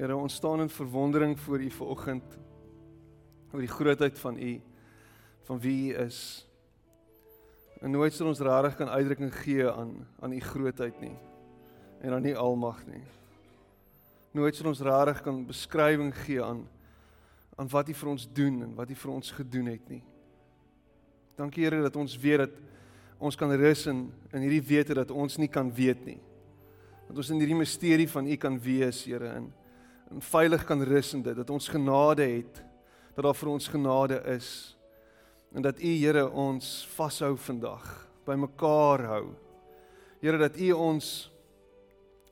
Here, ons staan in verwondering voor U vanoggend oor die grootheid van U, van wie U is. En nooit sal ons regtig kan uitdrukking gee aan aan U grootheid nie en aan U almag nie. Nooit sal ons regtig kan beskrywing gee aan aan wat U vir ons doen en wat U vir ons gedoen het nie. Dankie Here dat ons weet dat ons kan rus in in hierdie wete dat ons nie kan weet nie. Dat ons in hierdie misterie van U kan wees, Here, in en veilig kan rus in dit dat ons genade het, dat daar vir ons genade is en dat U Here ons vashou vandag, by mekaar hou. Here dat U ons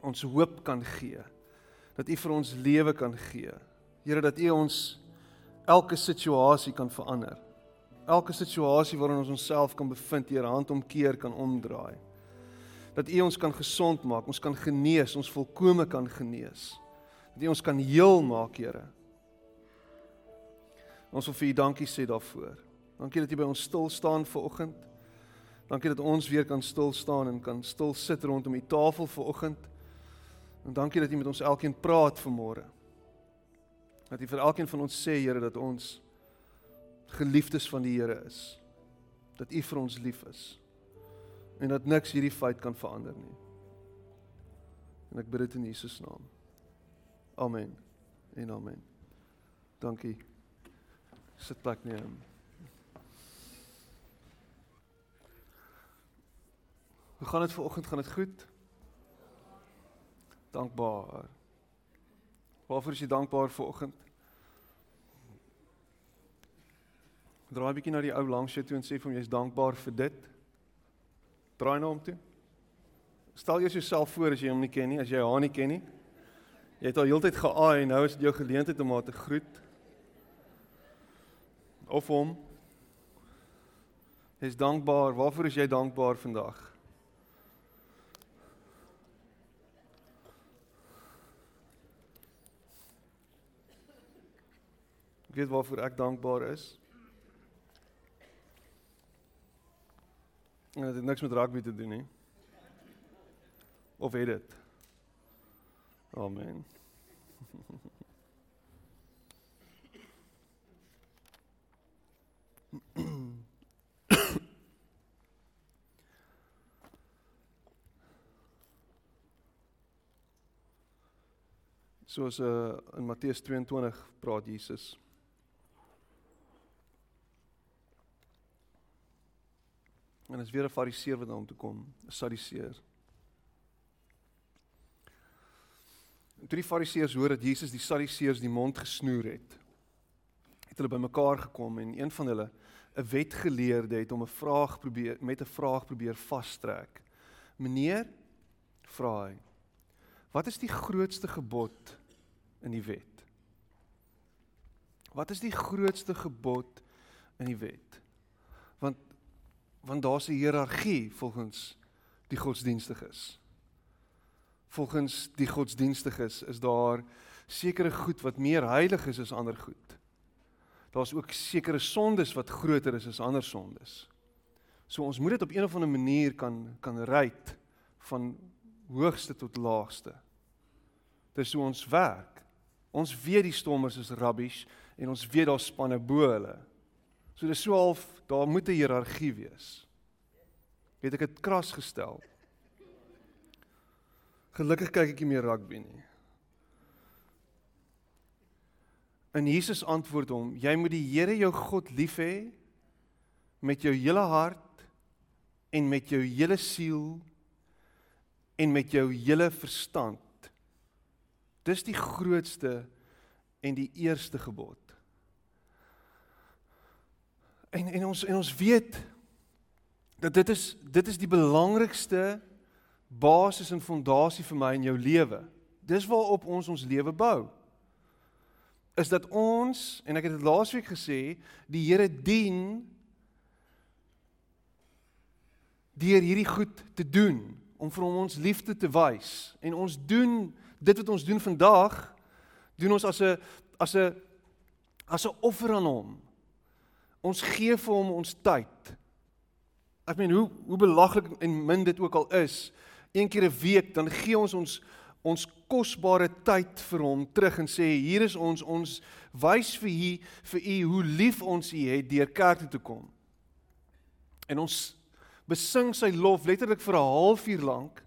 ons hoop kan gee. Dat U vir ons lewe kan gee. Here dat U ons elke situasie kan verander. Elke situasie waarin ons onsself kan bevind, Here, handomkeer kan omdraai. Dat U ons kan gesond maak, ons kan genees, ons volkome kan genees. Dat U ons kan heel maak, Here. Ons wil vir U dankie sê daarvoor. Dankie dat U by ons stil staan vanoggend. Dankie dat ons weer kan stil staan en kan stil sit rondom die tafel vanoggend. En dankie dat U met ons elkeen praat vanmôre. Dat U vir elkeen van ons sê, Here, dat ons geliefdes van die Here is. Dat U vir ons lief is. En dat niks hierdie feit kan verander nie. En ek bid dit in Jesus naam. Amen. En amen. Dankie. Sit plek neem. Hoe gaan dit vanoggend? Gaan dit goed? Dankbaar. Waarvoor is jy dankbaar vanoggend? Draai 'n bietjie na die ou langs jou toe en sê vir hom jy's dankbaar vir dit. Draai na hom toe. Stel jouself voor as jy hom nie ken nie, as jy haar nie ken nie. Jy het al heeltyd geaai en nou is dit jou geleentheid om haar te groet. Of hom. Jy's dankbaar. Waarvoor is jy dankbaar vandag? Ek weet waarvoor ek dankbaar is. En dit het niks met rugby te doen nie. Of het dit? Amen. Soos uh, in Matteus 22 praat Jesus En is weer 'n fariseer wat na hom toe kom, 'n sadiseer. En toe die fariseërs hoor dat Jesus die sadiseërs die mond gesnoer het, het hulle bymekaar gekom en een van hulle, 'n wetgeleerde, het hom 'n vraag probeer met 'n vraag probeer vastrek. Meneer, vra hy, wat is die grootste gebod in die wet? Wat is die grootste gebod in die wet? Want want daar's 'n hiërargie volgens die godsdienstiges. Volgens die godsdienstiges is daar sekere goed wat meer heilig is as ander goed. Daar's ook sekere sondes wat groter is as ander sondes. So ons moet dit op een of ander manier kan kan ryd van hoogste tot laagste. Dis hoe ons werk. Ons weet die stommers is rabbies en ons weet daar spanne bo hulle. So dis so half daar moet 'n hiërargie wees. Het ek dit kras gestel? Gelukkig kyk ek nie meer rugby nie. En Jesus antwoord hom: Jy moet die Here jou God lief hê met jou hele hart en met jou hele siel en met jou hele verstand. Dis die grootste en die eerste gebod. En en ons en ons weet dat dit is dit is die belangrikste basis en fondasie vir my in jou lewe. Dis waarop ons ons lewe bou. Is dat ons en ek het dit laasweek gesê, die Here dien deur hierdie goed te doen om vir hom ons liefde te wys en ons doen dit wat ons doen vandag doen ons as 'n as 'n as 'n offer aan hom Ons gee vir hom ons tyd. Ek meen hoe hoe belaglik en min dit ook al is, een keer 'n week dan gee ons ons ons kosbare tyd vir hom terug en sê hier is ons ons wys vir u vir u hoe lief ons u het deur kerk toe te kom. En ons besing sy lof letterlik vir 'n halfuur lank.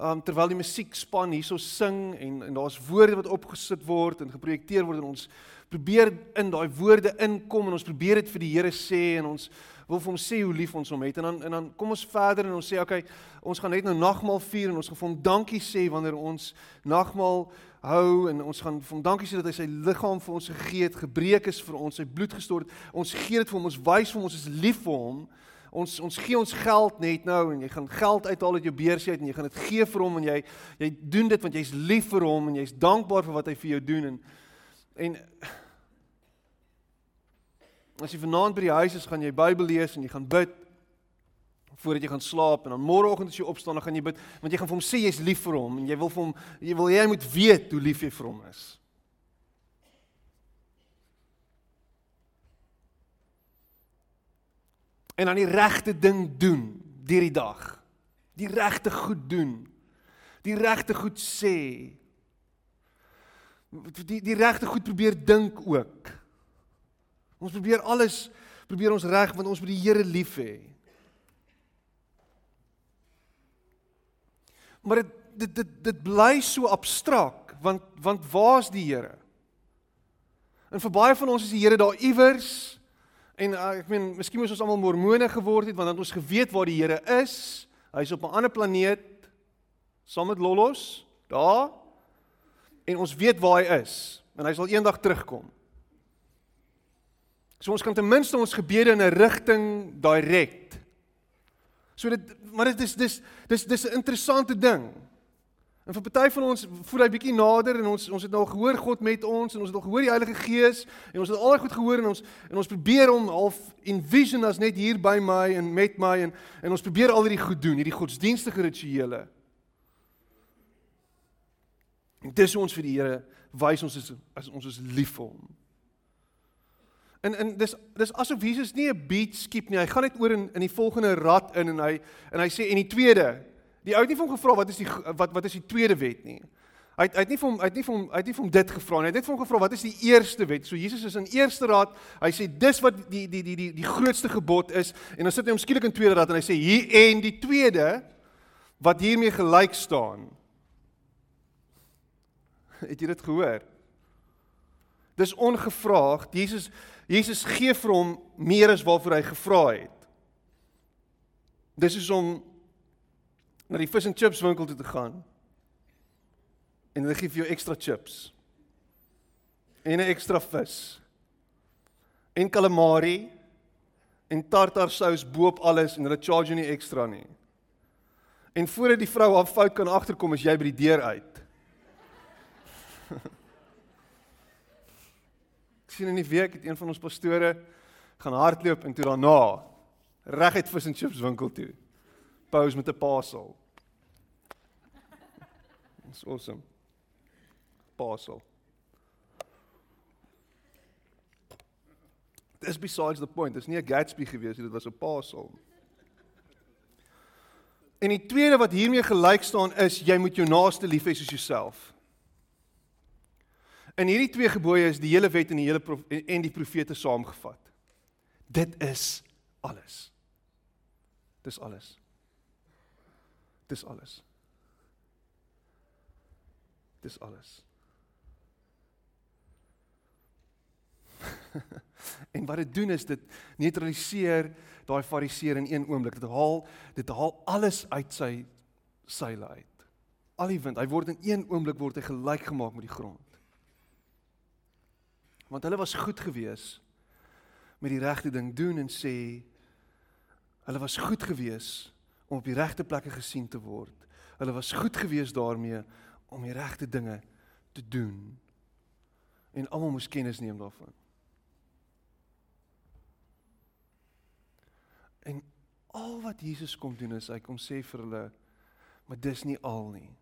Um terwyl die musiekspan hierso sing en en daar's woorde wat opgesit word en geprojekteer word en ons probeer in daai woorde inkom en ons probeer dit vir die Here sê en ons wil vir hom sê hoe lief ons hom het en dan en dan kom ons verder en ons sê okay, ons gaan net nou nagmaal vier en ons gaan vir hom dankie sê wanneer ons nagmaal hou en ons gaan vir hom dankie sê dat hy sy liggaam vir ons gegee het, gebreek is vir ons, sy bloed gestort. Ons gee dit vir hom, ons wys vir hom ons is lief vir hom. Ons ons gee ons geld net nou en jy gaan geld uithaal uit jou beursie uit en jy gaan dit gee vir hom en jy jy doen dit want jy's lief vir hom en jy's dankbaar vir wat hy vir jou doen en en As jy vanaand by die huis is, gaan jy Bybel lees en jy gaan bid voordat jy gaan slaap en dan môreoggend as jy opstaan, dan gaan jy bid want jy gaan vir hom sê jy's lief vir hom en jy wil vir hom jy wil jy moet weet hoe lief jy vir hom is. En dan die regte ding doen deur die dag. Die regte goed doen. Die regte goed sê. Die die regte goed probeer dink ook. Ons probeer alles probeer ons reg want ons moet die Here lief hê. Maar dit dit dit dit bly so abstrakt want want waar's die Here? En vir baie van ons is die Here daar iewers en uh, ek meen miskien moes ons almal mormone geword het want dan het ons geweet waar die Here is. Hy's op 'n ander planeet saam met Lollos daar en ons weet waar hy is en hy sal eendag terugkom. So ons kan ten minste ons gebede in 'n rigting direk. So dit maar dit is dis dis dis 'n interessante ding. En vir party van ons voel hy bietjie nader en ons ons het nou gehoor God met ons en ons het al gehoor die Heilige Gees en ons het al goed gehoor en ons en ons probeer hom half envision as net hier by my en met my en en ons probeer al hierdie goed doen, hierdie godsdienstige rituele. En dis ons vir die Here wys ons is as ons is lief vir hom. En en dis dis asof Jesus nie 'n beat skiep nie. Hy gaan net oor in in die volgende rad in en hy en hy sê en die tweede. Die ou het nie vir hom gevra wat is die wat wat is die tweede wet nie. Hy het, hy het nie vir hom hy het nie vir hom hy het nie vir hom dit gevra nie. Hy het net vir hom gevra wat is die eerste wet. So Jesus is in eerste raad. Hy sê dis wat die die die die die grootste gebod is en dan sit hy hom skielik in tweede raad en hy sê hier en die tweede wat hiermee gelyk staan. Het jy dit gehoor? Dis ongevraagd. Jesus Jesus gee vir hom meer as waarvoor hy gevra het. Dis is om na die vis en chips winkel toe te gaan. En hulle gee vir jou ekstra chips. En 'n ekstra vis. En calamari en tartar sous bo-op alles en hulle charge nie ekstra nie. En voordat die vrou haar fout kan agterkom, is jy by die deur uit. sien in die week het een van ons pastore gaan hardloop en toe daarna reguit vis en chips winkel toe. Pause met 'n parcel. It's awesome. Parcel. This besides the point. Dis nie 'n Gatsby gewees nie, dit was 'n parcel. En die tweede wat hiermee gelyk staan is jy moet jou naaste lief hê soos jouself. In hierdie twee gebooie is die hele wet en die hele prof, en die profete saamgevat. Dit is alles. Dis alles. Dis alles. Dis alles. en wat dit doen is dit neutraliseer daai fariseer in een oomblik. Dit haal dit haal alles uit sy seile uit. Al die wind, hy word in een oomblik word hy gelyk gemaak met die grond want hulle was goed gewees met die regte ding doen en sê hulle was goed gewees om op die regte plekke gesien te word. Hulle was goed gewees daarmee om die regte dinge te doen. En almal moes kennis neem daarvan. En al wat Jesus kom doen is hy kom sê vir hulle maar dis nie al nie.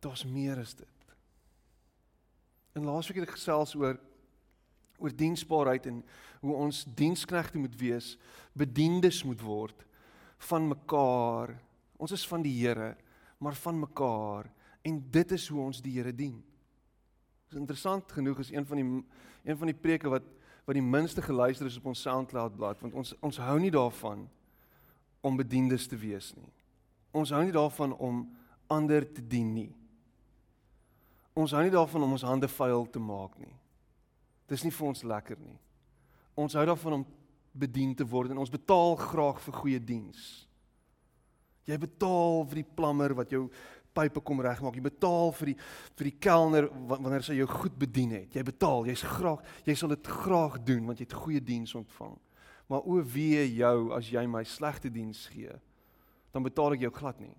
Daar's meer as dit. In laasweek het ek gesels oor oor diensbaarheid en hoe ons diensknegte moet wees, bedienis moet word van mekaar Ons is van die Here, maar van mekaar en dit is hoe ons die Here dien. Dit is interessant genoeg is een van die een van die preke wat wat die minste geluister is op ons SoundCloud bladsy want ons ons hou nie daarvan om bediendes te wees nie. Ons hou nie daarvan om ander te dien nie. Ons hou nie daarvan om ons hande vuil te maak nie. Dis nie vir ons lekker nie. Ons hou daarvan om bedien te word en ons betaal graag vir goeie diens. Jy betaal vir die plammer wat jou pype kom regmaak. Jy betaal vir die vir die kelner wanneer sy jou goed bedien het. Jy betaal, jy's graag, jy sal dit graag doen want jy het goeie diens ontvang. Maar o wee jou as jy my slegte diens gee, dan betaal ek jou glad nie.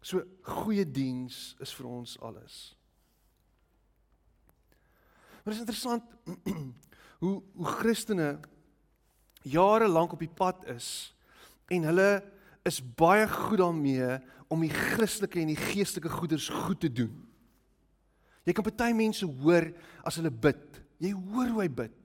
So goeie diens is vir ons alles. Maar dit is interessant hoe hoe Christene jare lank op die pad is en hulle is baie goed daarmee om die Christelike en die geestelike goeders goed te doen. Jy kan party mense hoor as hulle bid. Jy hoor hoe hy bid.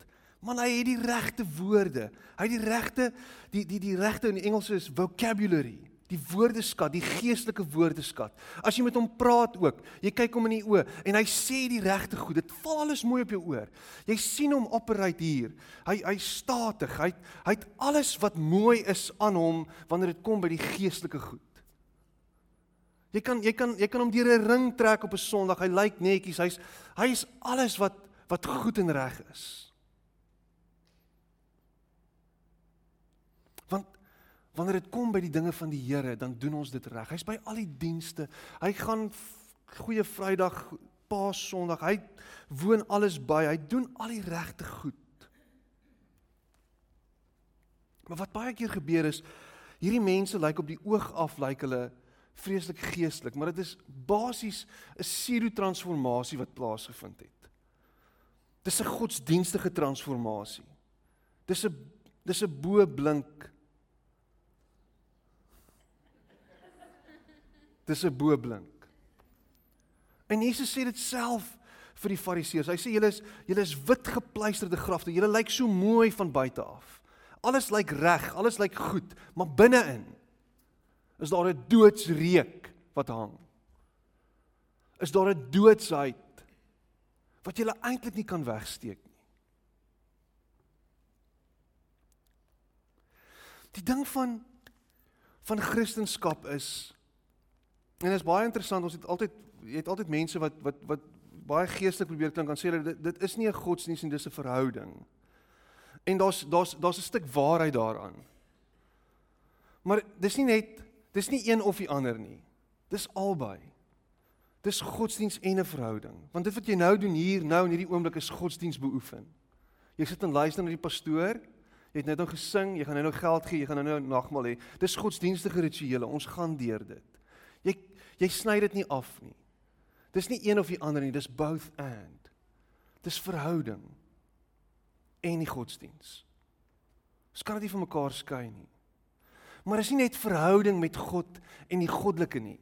Man hy het die regte woorde. Hy het die regte die die die regte in Engels is vocabulary die woordeskat, die geestelike woordeskat. As jy met hom praat ook, jy kyk hom in die oë en hy sê die regte goed. Dit val alles mooi op jou oor. Jy sien hom operate hier. Hy hy statig. Hy hy het alles wat mooi is aan hom wanneer dit kom by die geestelike goed. Jy kan jy kan jy kan hom deur 'n ring trek op 'n Sondag. Hy lyk netjies. Hy's hy's alles wat wat goed en reg is. Wanneer dit kom by die dinge van die Here, dan doen ons dit reg. Hy's by al die dienste. Hy gaan Goeie Vrydag, Paas Sondag. Hy woon alles by. Hy doen al die regte goed. Maar wat baie keer gebeur is, hierdie mense lyk op die oog af lyk hulle vreeslik geestelik, maar dit is basies 'n pseudo-transformasie wat plaasgevind het. Dis 'n godsdienstige transformasie. Dis 'n dis 'n bo blink Dis 'n boblink. En Jesus sê dit self vir die Fariseërs. Hy sê julle is julle is wit gepleisterde grafte. Julle lyk so mooi van buite af. Alles lyk reg, alles lyk goed, maar binne-in is daar 'n doodsreuk wat hang. Is daar 'n doodsheid wat jy eintlik nie kan wegsteek nie. Die ding van van Christendom is En dit is baie interessant, ons het altyd jy het altyd mense wat wat wat baie geestelik probeer klink en sê hulle dit, dit is nie 'n godsdienst nie, dis 'n verhouding. En daar's daar's daar's 'n stuk waarheid daaraan. Maar dis nie net dis nie een of die ander nie. Dis albei. Dis godsdienst en 'n verhouding. Want dit wat jy nou doen hier nou in hierdie oomblik is godsdienst beoefen. Jy sit en luister na die pastoor. Jy het net nou gesing, jy gaan nou nou geld gee, jy gaan nou nou nagmaal hê. Dis godsdienstige rituele. Ons gaan deur dit. Jy jy sny dit nie af nie. Dis nie een of die ander nie, dis both and. Dis verhouding en die godsdiens. Ons kan dit nie van mekaar skei nie. Maar is nie net verhouding met God en die goddelike nie.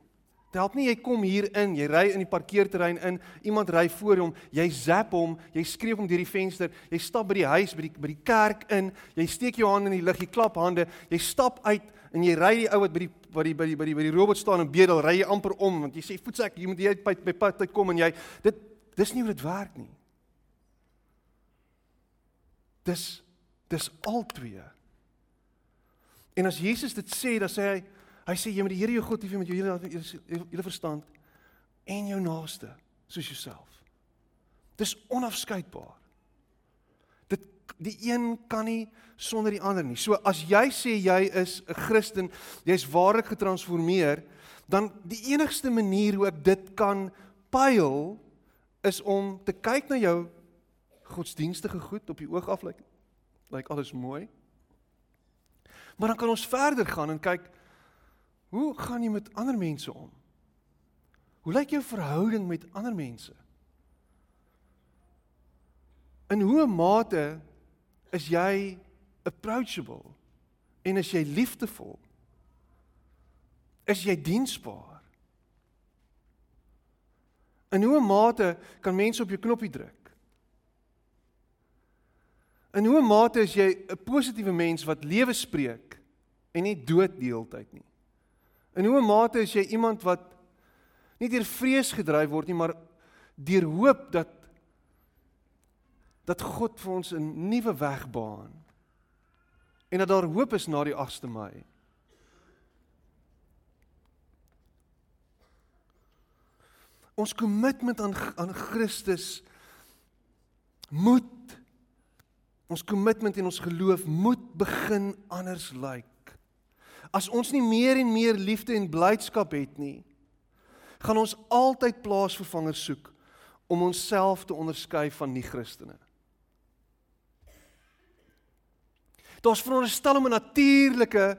Dit help nie jy kom hier in, jy ry in die parkeerterrein in, iemand ry voor hom, jy zap hom, jy skreeu hom deur die venster, jy stap by die huis by die by die kerk in, jy steek jou hand in die lug, jy klap hande, jy stap uit en jy ry die ou wat by die by die by die by die die robot staan en bedel, ry jy amper om want jy sê voetsek, jy moet jy by by pad tyd kom en jy dit dis nie hoe dit werk nie. Dis dis al twee. En as Jesus dit sê, dan sê hy Hy sê jy moet die Here jou God lief hê met jou hele hele verstand en jou naaste soos jouself. Dis onafskeidbaar. Die een kan nie sonder die ander nie. So as jy sê jy is 'n Christen, jy's waarlik getransformeer, dan die enigste manier hoe ek dit kan pyl is om te kyk na jou godsdienstige goed op die oog af lyk lyk alles mooi. Maar dan kan ons verder gaan en kyk Hoe gaan jy met ander mense om? Hoe lyk jou verhouding met ander mense? In hoe mate is jy approachable en is jy liefdevol? Is jy diensbaar? In hoe mate kan mense op jou knoppie druk? In hoe mate is jy 'n positiewe mens wat lewe spreek en nie dood die hele tyd nie. In hoe mate is jy iemand wat nie deur vrees gedryf word nie, maar deur hoop dat dat God vir ons 'n nuwe weg baan en dat daar hoop is na die 8de Mei. Ons kommitment aan aan Christus moet ons kommitment en ons geloof moet begin anders lyk. As ons nie meer en meer liefde en blydskap het nie, gaan ons altyd plaasvervangers soek om onsself te onderskei van nie-Christene. Daar's veronderstel om 'n natuurlike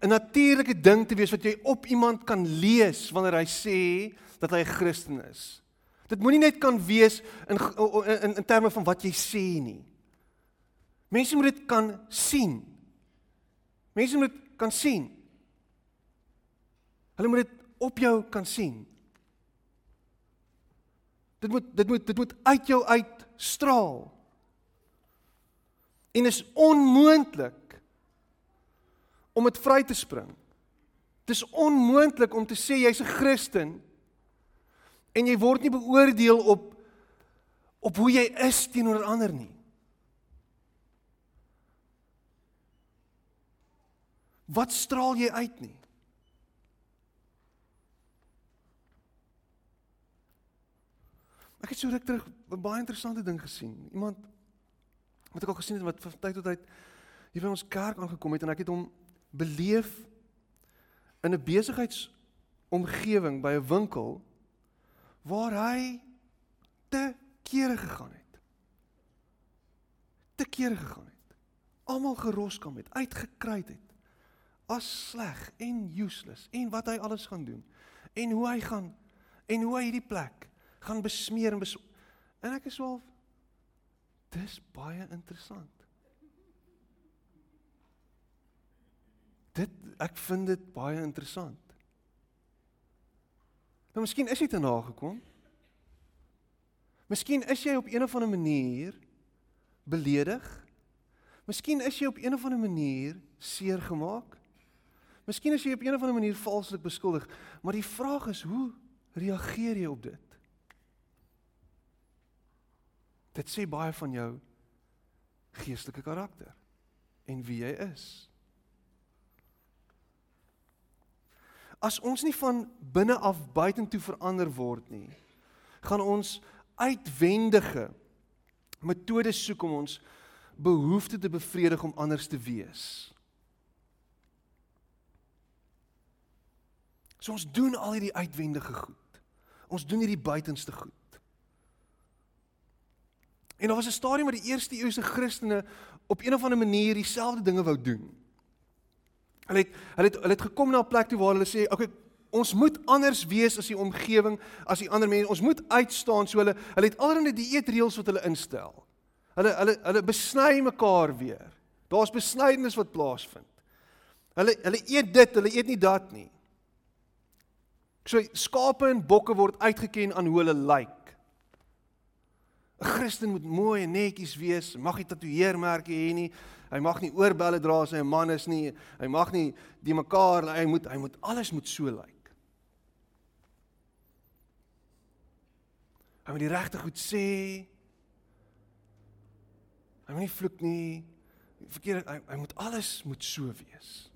'n natuurlike ding te wees wat jy op iemand kan lees wanneer hy sê dat hy 'n Christen is. Dit moenie net kan wees in in in terme van wat jy sê nie. Mense moet dit kan sien. Mense moet kan sien. Hulle moet dit op jou kan sien. Dit moet dit moet dit moet uit jou uit straal. En is onmoontlik om dit vry te spring. Dit is onmoontlik om te sê jy's 'n Christen en jy word nie beoordeel op op hoe jy is teenoor ander nie. Wat straal jy uit nie? Ek het so ruk terug 'n baie interessante ding gesien. Iemand wat ek al gesien het wat van tyd tot tyd hier by ons kerk aangekom het en ek het hom beleef in 'n besigheidsomgewing by 'n winkel waar hy te kere gegaan het. Te kere gegaan het. Almal geroskam het, uitgekruit het. As sleg en useless en wat hy alles gaan doen en hoe hy gaan en hoe hy hierdie plek gaan besmeer en bes en ek is so al dis baie interessant. Dit ek vind dit baie interessant. Nou miskien is jy te nagekom. Miskien is jy op een of ander manier beledig. Miskien is jy op een of ander manier seer gemaak. Miskien is jy op een of ander manier valslik beskuldig, maar die vraag is hoe reageer jy op dit? Dit sê baie van jou geestelike karakter en wie jy is. As ons nie van binne af buitentoe verander word nie, gaan ons uitwendige metodes soek om ons behoeftes te bevredig om anders te wees. So ons doen al hierdie uitwendige goed. Ons doen hierdie buitenste goed. En daar was 'n stadium waar die eerste eeuse Christene op een of ander manier dieselfde dinge wou doen. Hulle het hulle het hulle het gekom na 'n plek toe waar hulle sê, "Oké, okay, ons moet anders wees as die omgewing, as die ander mense. Ons moet uitstaan." So hulle hulle het allerlei dieetreëls wat hulle instel. Hulle hulle hulle besny mekaar weer. Daar's besnydenis wat plaasvind. Hulle hulle eet dit, hulle eet nie dat nie. So skape en bokke word uitgeken aan hoe hulle lyk. 'n Christen moet mooi en netjies wees, mag nie tatoeëermerke hê nie. Hy mag nie oorbelle dra as hy 'n man is nie. Hy mag nie die mekaar hy moet hy moet alles moet so lyk. Hy moet die regte goed sê. Hy moet nie vloek nie. Verkeerd hy, hy moet alles moet so wees.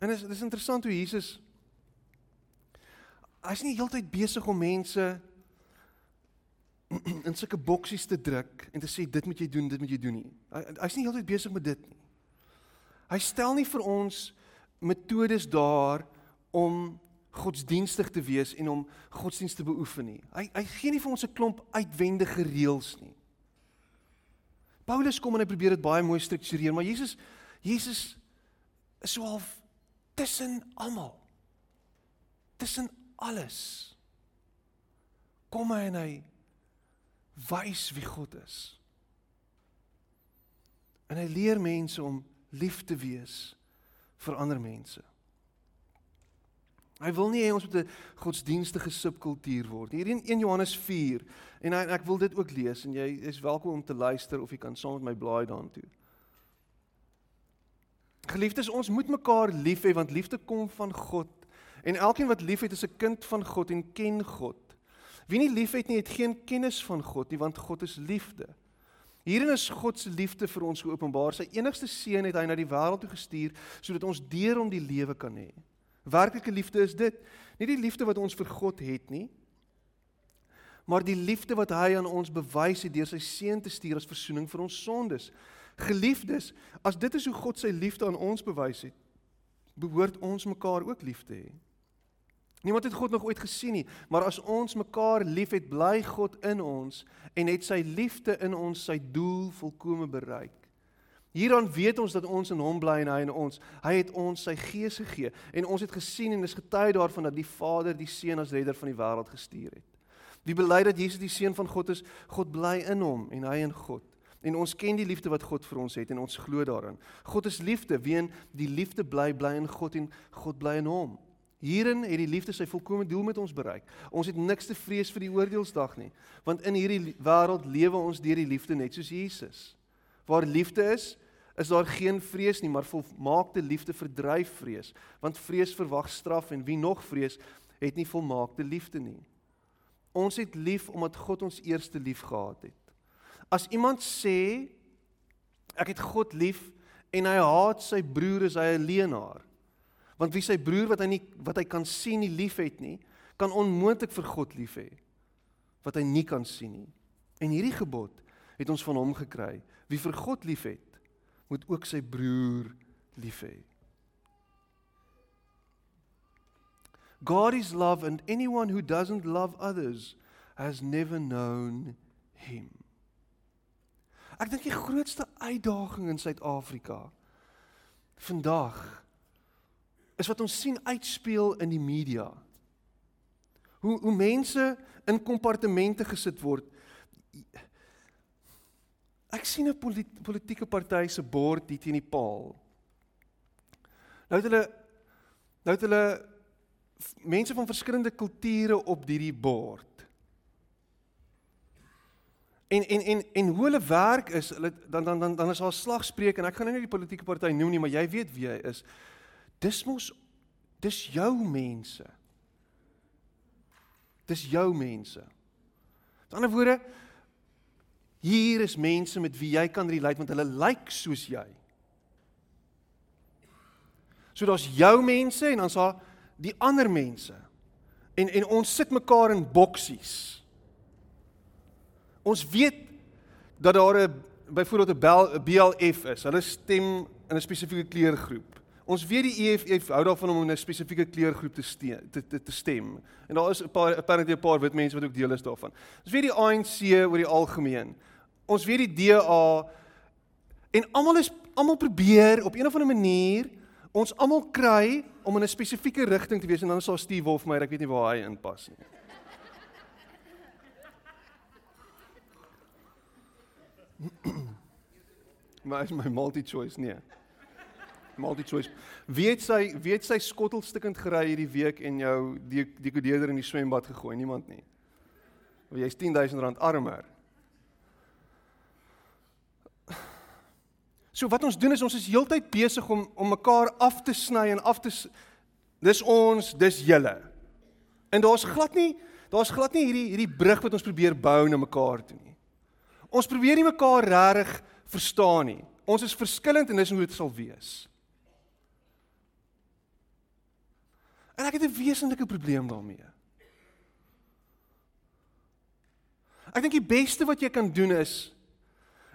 En dit is dit is interessant hoe Jesus hy's nie heeltyd besig om mense in sulke boksies te druk en te sê dit moet jy doen, dit moet jy doen nie. Hy hy's nie heeltyd besig met dit nie. Hy stel nie vir ons metodes daar om godsdienstig te wees en om godsdienst te beoefen nie. Hy hy gee nie vir ons 'n klomp uitwendige reëls nie. Paulus kom en hy probeer dit baie mooi struktureer, maar Jesus Jesus is so half tussen almal. Tussen alles kom hy en hy wys wie God is. En hy leer mense om lief te wees vir ander mense. Hy wil nie hê ons moet 'n godsdienstige subkultuur word. Hier in 1 Johannes 4 en ek, ek wil dit ook lees en jy is welkom om te luister of jy kan saam met my blaai daartoe. Geliefdes, ons moet mekaar lief hê want liefde kom van God. En elkeen wat liefhet is 'n kind van God en ken God. Wie nie liefhet nie, het geen kennis van God nie, want God is liefde. Hierin is God se liefde vir ons geopenbaar. Sy enigste seun het hy na die wêreld toe gestuur sodat ons deur hom die lewe kan hê. Werklike liefde is dit, nie die liefde wat ons vir God het nie, maar die liefde wat hy aan ons bewys het deur sy seun te stuur as verzoening vir ons sondes. Geliefdes, as dit is hoe God sy liefde aan ons bewys het, behoort ons mekaar ook lief te hê. Niemand het God nog ooit gesien nie, maar as ons mekaar liefhet, bly God in ons en het sy liefde in ons sy doel volkome bereik. Hieraan weet ons dat ons in hom bly en hy in ons. Hy het ons sy gees gegee en ons het gesien en is getuie daarvan dat die Vader die Seun as redder van die wêreld gestuur het. Wie bely dat Jesus die seun van God is, God bly in hom en hy in God. En ons ken die liefde wat God vir ons het en ons glo daarin. God is liefde, wien die liefde bly bly in God en God bly in hom. Hierin het die liefde sy volkomme doel met ons bereik. Ons het niks te vrees vir die oordeelsdag nie, want in hierdie wêreld lewe ons deur die liefde net soos Jesus. Waar liefde is, is daar geen vrees nie, maar volmaakte liefde verdryf vrees, want vrees verwag straf en wie nog vrees, het nie volmaakte liefde nie. Ons het lief omdat God ons eerste lief gehad het. As iemand sê ek het God lief en hy haat sy broer, is hy 'n leienaar. Want wie sy broer wat hy nie wat hy kan sien nie liefhet nie, kan onmoontlik vir God lief hê wat hy nie kan sien nie. En hierdie gebod het ons van hom gekry. Wie vir God liefhet, moet ook sy broer lief hê. God is love and anyone who doesn't love others has never known him. Ek dink die grootste uitdaging in Suid-Afrika vandag is wat ons sien uitspeel in die media. Hoe hoe mense in kompartemente gesit word. Ek sien 'n politieke party se bord hier teen die paal. Nou het hulle nou het hulle mense van verskillende kulture op hierdie bord. En en en en hoe hulle werk is, hulle dan dan dan dan is daar slagspreuk en ek gaan nou nie die politieke party noem nie, maar jy weet wie hy is. Dis mos dis jou mense. Dis jou mense. Met ander woorde hier is mense met wie jy kan relate want hulle lyk like soos jy. So daar's jou mense en dan's daar die ander mense. En en ons sit mekaar in boksies. Ons weet dat daar 'n byvoorbeeld 'n BLF is. Hulle stem in 'n spesifieke kleurgroep. Ons weet die EFF hou daarvan om 'n spesifieke kleurgroep te, steen, te, te te stem. En daar is 'n paar apparently 'n paar wit mense wat ook deel is daarvan. Ons weet die ANC oor die algemeen. Ons weet die DA en almal is almal probeer op een of ander manier ons almal kry om in 'n spesifieke rigting te wees en dan is daar Steve Wolf maar ek weet nie waar hy inpas nie. maar is my multi-choice nie multi-choice. Weet sy weet sy skottelstukkend gery hierdie week en jou dekodeerder in die swembad gegooi, niemand nie. Of jy's 10000 rand armer. So wat ons doen is ons is heeltyd besig om om mekaar af te sny en af te dis ons, dis julle. En daar's glad nie daar's glad nie hierdie hierdie brug wat ons probeer bou na mekaar toe nie. Ons probeer nie mekaar regtig verstaan nie. Ons is verskillend en dis hoe dit sal wees. En ek het 'n wesenlike probleem daarmee. Ek dink die beste wat jy kan doen is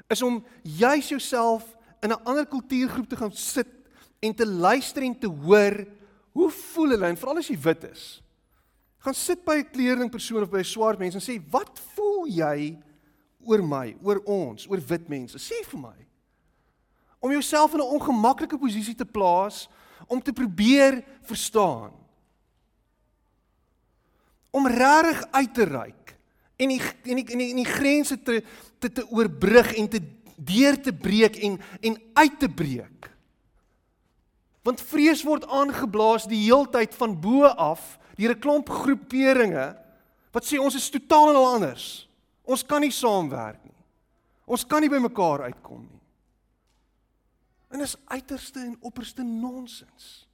is om juis jouself in 'n ander kultuurgroep te gaan sit en te luister en te hoor hoe voel hulle en veral as jy wit is. Gaan sit by 'n kleurling persoon of by 'n swart mens en sê wat voel jy oor my, oor ons, oor wit mense? Sê vir my. Om jouself in 'n ongemaklike posisie te plaas om te probeer verstaan om regtig uit te reik en die en die en die, die grense te te te oorbrug en te deur te breek en en uit te breek. Want vrees word aangeblaas die heeltyd van bo af deur 'n klomp groeperinge wat sê ons is totaal en al anders. Ons kan nie saamwerk nie. Ons kan nie by mekaar uitkom nie. En dis uiterste en opperste nonsens.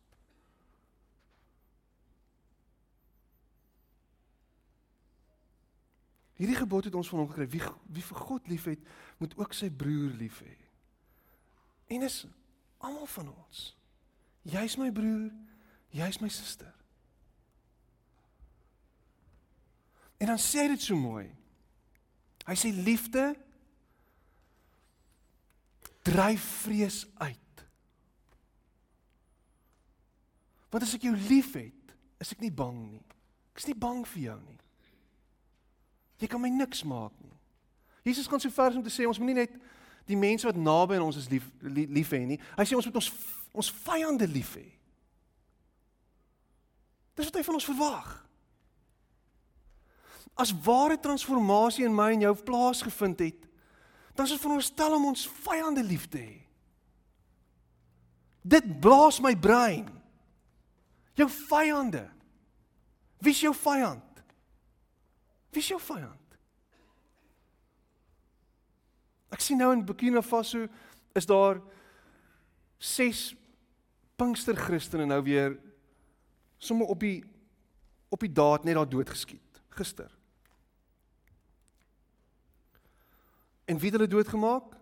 Hierdie gebod het ons van hom gekry. Wie wie vir God liefhet, moet ook sy broer lief hê. En is almal van ons. Jy's my broer, jy's my suster. En dan sê hy dit so mooi. Hy sê liefde dryf vrees uit. Want as ek jou liefhet, is ek nie bang nie. Ek is nie bang vir jou nie. Jy kan my niks maak nie. Jesus gaan so ver om te sê ons moet nie net die mense wat naby aan ons is lief lief hê nie. Hy sê ons moet ons ons vyande lief hê. Dis wat hy van ons verwag. As ware transformasie in my en jou plaasgevind het, dan is dit veronderstel om ons vyande lief te hê. Dit blaas my brein. Jou vyande. Wie is jou vyand? Wie is jou vyand? Ek sien nou in Burkina Faso is daar 6 Pinkster Christene nou weer sommer op die op die daad net daar doodgeskiet gister. En wie het hulle doodgemaak?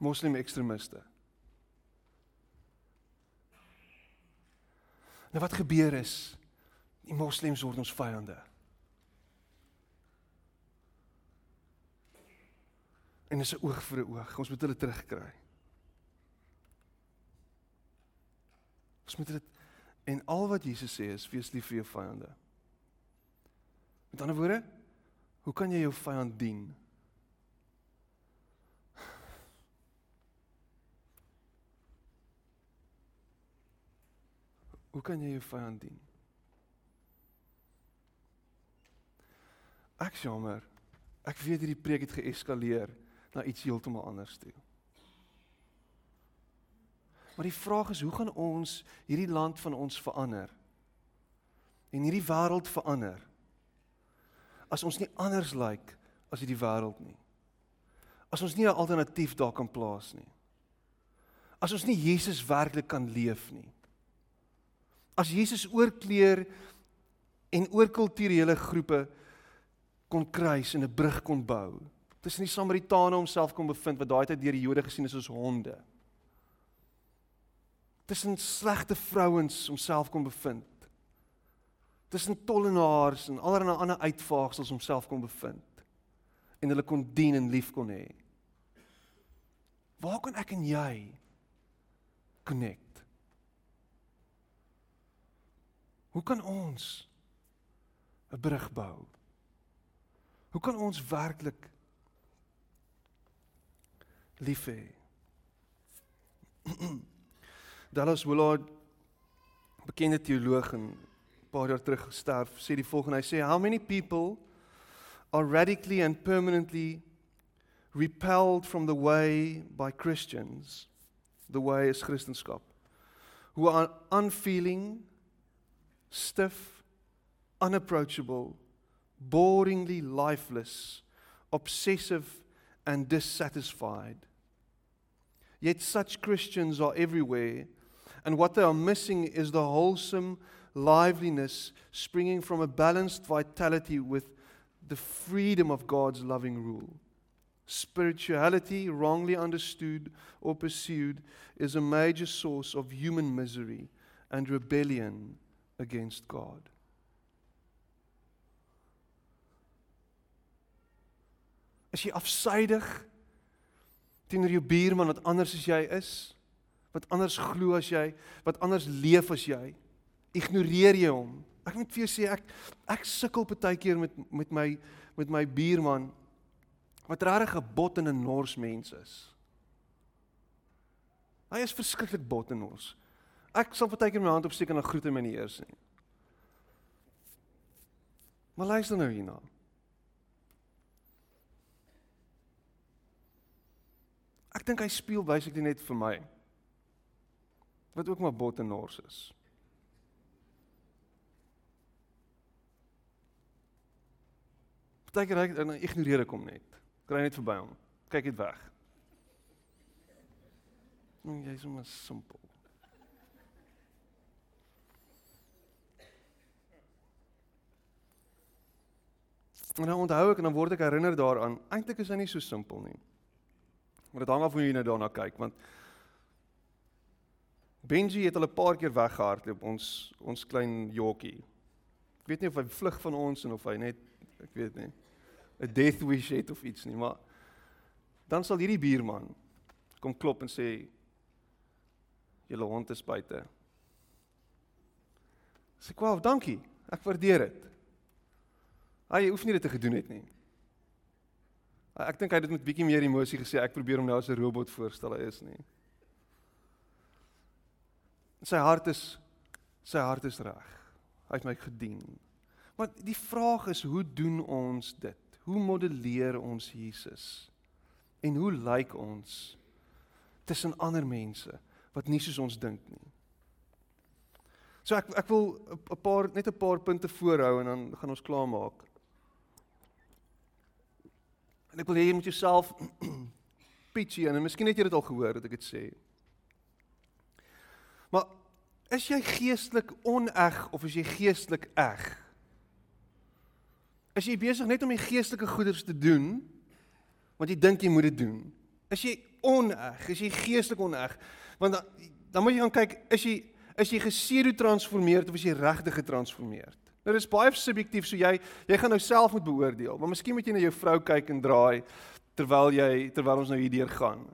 Moslem ekstremiste. Nou wat gebeur is, die moslems word ons vyande. En is 'n oog vir 'n oog. Ons moet hulle terugkry. Ons moet dit en al wat Jesus sê is wees lief vir jou vyande. Met ander woorde, hoe kan jy jou vyand dien? Hoe kan jy jou vyand dien? Ek jammer. Ek weet hierdie preek het geeskaleer na iets heeltemal anders toe. Maar die vraag is, hoe gaan ons hierdie land van ons verander? En hierdie wêreld verander? As ons nie anders lyk like as hierdie wêreld nie. As ons nie 'n alternatief daar kan plaas nie. As ons nie Jesus werklik kan leef nie. As Jesus oorkleer en oor kulturele groepe kon kruis en 'n brug kon bou tussen die Samaritane homself kom bevind wat daai tyd deur die Jode gesien is as honde. Tussen slegte vrouens homself kom bevind. Tussen tollenaars en allerlei ander uitvaagsels homself kom bevind. En hulle kon dien en lief kon hê. Waar kan ek en jy connect? Hoe kan ons 'n brug bou? Hoe kan ons werklik lief hê. Dallas Willard bekende teoloog en 'n paar jaar terug gesterf, sê die volgende, hy sê how many people are radically and permanently repelled from the way by Christians, the way is Christendom, who are unfeeling, stiff, unapproachable, boringly lifeless, obsessive and dissatisfied. Yet such Christians are everywhere, and what they are missing is the wholesome liveliness springing from a balanced vitality with the freedom of God's loving rule. Spirituality, wrongly understood or pursued, is a major source of human misery and rebellion against God. Is jy afsydig teenoor jou buurman wat anders as jy is? Wat anders glo as jy? Wat anders leef as jy? Ignoreer jy hom? Ek moet vir jou sê ek ek sukkel baie keer met met my met my buurman wat regtig 'n bot en 'n nors mens is. Hy is verskriklik bot en nors. Ek sal baie keer my hand opsteek en dan groet hy my nie eers nie. Maar luister nou hierna. Ek dink hy speel basically net vir my. wat ook maar bot en nors is. Partykeer hy dan ignoreer ek hom net. Kry net verby hom. Kyk net weg. En jy is sommer simpel. En dan onthou ek en dan word ek herinner daaraan, eintlik is hy nie so simpel nie. Maar dit hang af hoe jy nou daarna kyk want Benji het al 'n paar keer weggehardloop ons ons klein jockie. Ek weet nie of hy vlug van ons en of hy net ek weet nie 'n death wish het of iets nie, maar dan sal hierdie buurman kom klop en sê julle hond is buite. Sê kwaaf, dankie. Ek waardeer dit. Hy hoef nie dit te gedoen het nie. Ek dink hy het dit met bietjie meer emosie gesê. Ek probeer hom nou as 'n robot voorstel, hy is nie. Sy hart is sy hart is reg. Hy het my gedien. Maar die vraag is, hoe doen ons dit? Hoe modelleer ons Jesus? En hoe lyk ons tussen ander mense wat nie soos ons dink nie? So ek ek wil 'n paar net 'n paar punte voorhou en dan gaan ons klaarmaak. En ek wil hê jy moet jouself pitchie en miskien het jy dit al gehoor dat ek dit sê. Maar is jy geestelik oneg of is jy geestelik eg? Is jy besig net om die geestelike goeders te doen want jy dink jy moet dit doen? Is jy oneg? Is jy geestelik oneg? Want dan, dan moet jy gaan kyk, is jy is jy gesedo transformeer of is jy regtig getransformeer? Nou dis baie subjektief, so jy jy gaan nou self moet beoordeel. Maar miskien moet jy na jou vrou kyk en draai terwyl jy terwyl ons nou hierdeur gaan.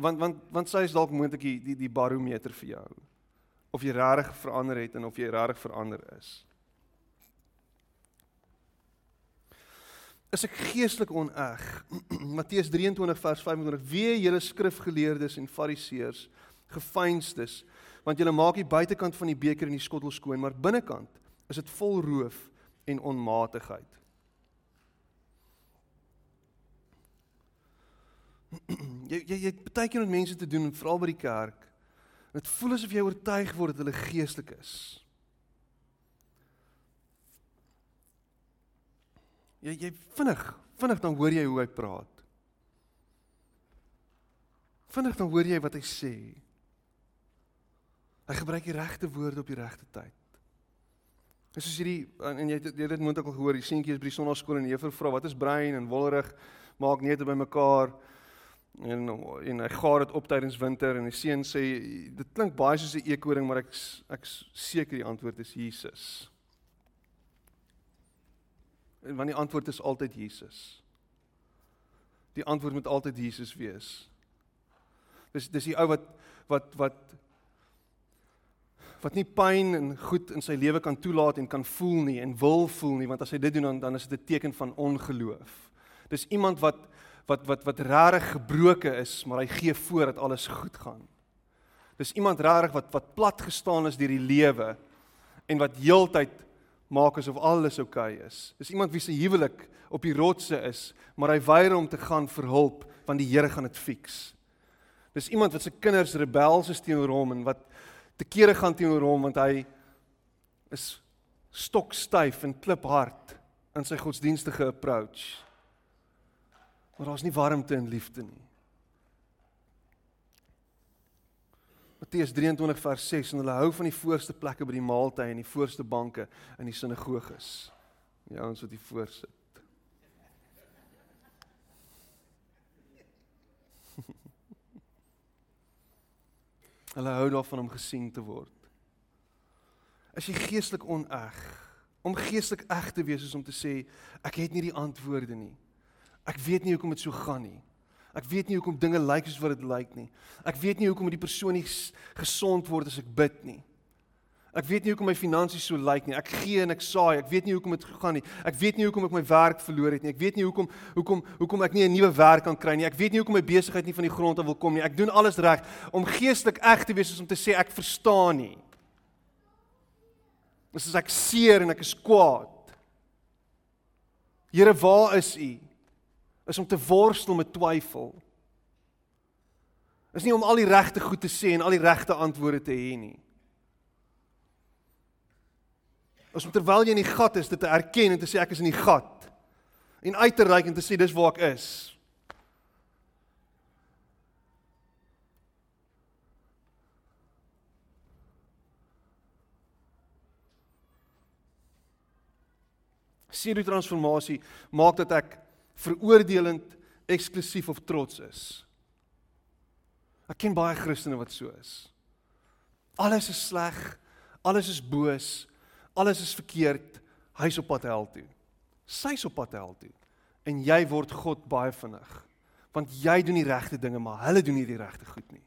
Want want want sy is dalk moontlik die, die die barometer vir jou. Of jy regtig verander het en of jy regtig verander is. Is ek geestelik oneg? Matteus 23 vers 25: Wee julle skrifgeleerdes en fariseërs, gefeinstes, want julle maak die buitekant van die beker en die skottel skoon, maar binnekant is dit vol roof en onmatigheid. jy jy jy baie keer met mense te doen, veral by die kerk. Dit voel asof jy oortuig word dat hulle geestelik is. Jy jy vinnig, vinnig dan hoor jy hoe hy praat. Vinnig dan hoor jy wat hy sê. Hy gebruik die regte woorde op die regte tyd. Dis soos hierdie en jy het dit moontlik al gehoor, die seentjie is by die sonnaarskool en juffrou vra wat is brein en wollerig maak neute bymekaar en en hy gaar dit op tydens winter en die seun sê dit klink baie soos 'n eekoring maar ek ek seker die antwoord is Jesus. En want die antwoord is altyd Jesus. Die antwoord moet altyd Jesus wees. Dis dis die ou wat wat wat wat nie pyn en goed in sy lewe kan toelaat en kan voel nie en wil voel nie want as hy dit doen dan dan is dit 'n teken van ongeloof. Dis iemand wat wat wat wat regtig gebroken is, maar hy gee voor dat alles goed gaan. Dis iemand regtig wat wat plat gestaan is deur die lewe en wat heeltyd maak asof alles oukei okay is. Dis iemand wie se huwelik op die rotse is, maar hy weier om te gaan vir hulp want die Here gaan dit fix. Dis iemand wat se kinders rebels is teenoor hom en wat te kere gaan teenoor hom want hy is stokstyf en kliphard in sy godsdienstige approach. Maar daar's nie warmte en liefde nie. Matteus 23 vers 6 en hulle hou van die voorste plekke by die maaltye en die voorste banke in die sinagoges. Ja, ons wat hier voorsit. Hulle hou daarvan om gesien te word. As jy geestelik oneg, om geestelik eg te wees is om te sê ek het nie die antwoorde nie. Ek weet nie hoekom dit so gaan nie. Ek weet nie hoekom dinge lyk soos wat dit lyk nie. Ek weet nie hoekom die persoon nie gesond word as ek bid nie. Ek weet nie hoekom my finansies so lyk nie. Ek gee en ek saai. Ek weet nie hoekom dit gegaan nie. Ek weet nie hoekom ek my werk verloor het nie. Ek weet nie hoekom hoekom hoekom ek nie 'n nuwe werk kan kry nie. Ek weet nie hoekom my besigheid nie van die grond af wil kom nie. Ek doen alles reg om geestelik eg te wees om te sê ek verstaan nie. Dis as ek seer en ek is kwaad. Here, waar is U? Is om te worstel met twyfel. Is nie om al die regte goed te sê en al die regte antwoorde te hê nie. Ons moet terwyl jy in die gat is, dit te erken en te sê ek is in die gat. En uit te reik en te sê dis waar ek is. Sielu transformasie maak dat ek veroordelend, eksklusief of trots is. Ek ken baie Christene wat so is. Alles is sleg, alles is boos, alles is verkeerd. Hy's op pad hel toe. Sy's op pad hel toe. En jy word God baie vinnig. Want jy doen die regte dinge, maar hulle doen nie die regte goed nie.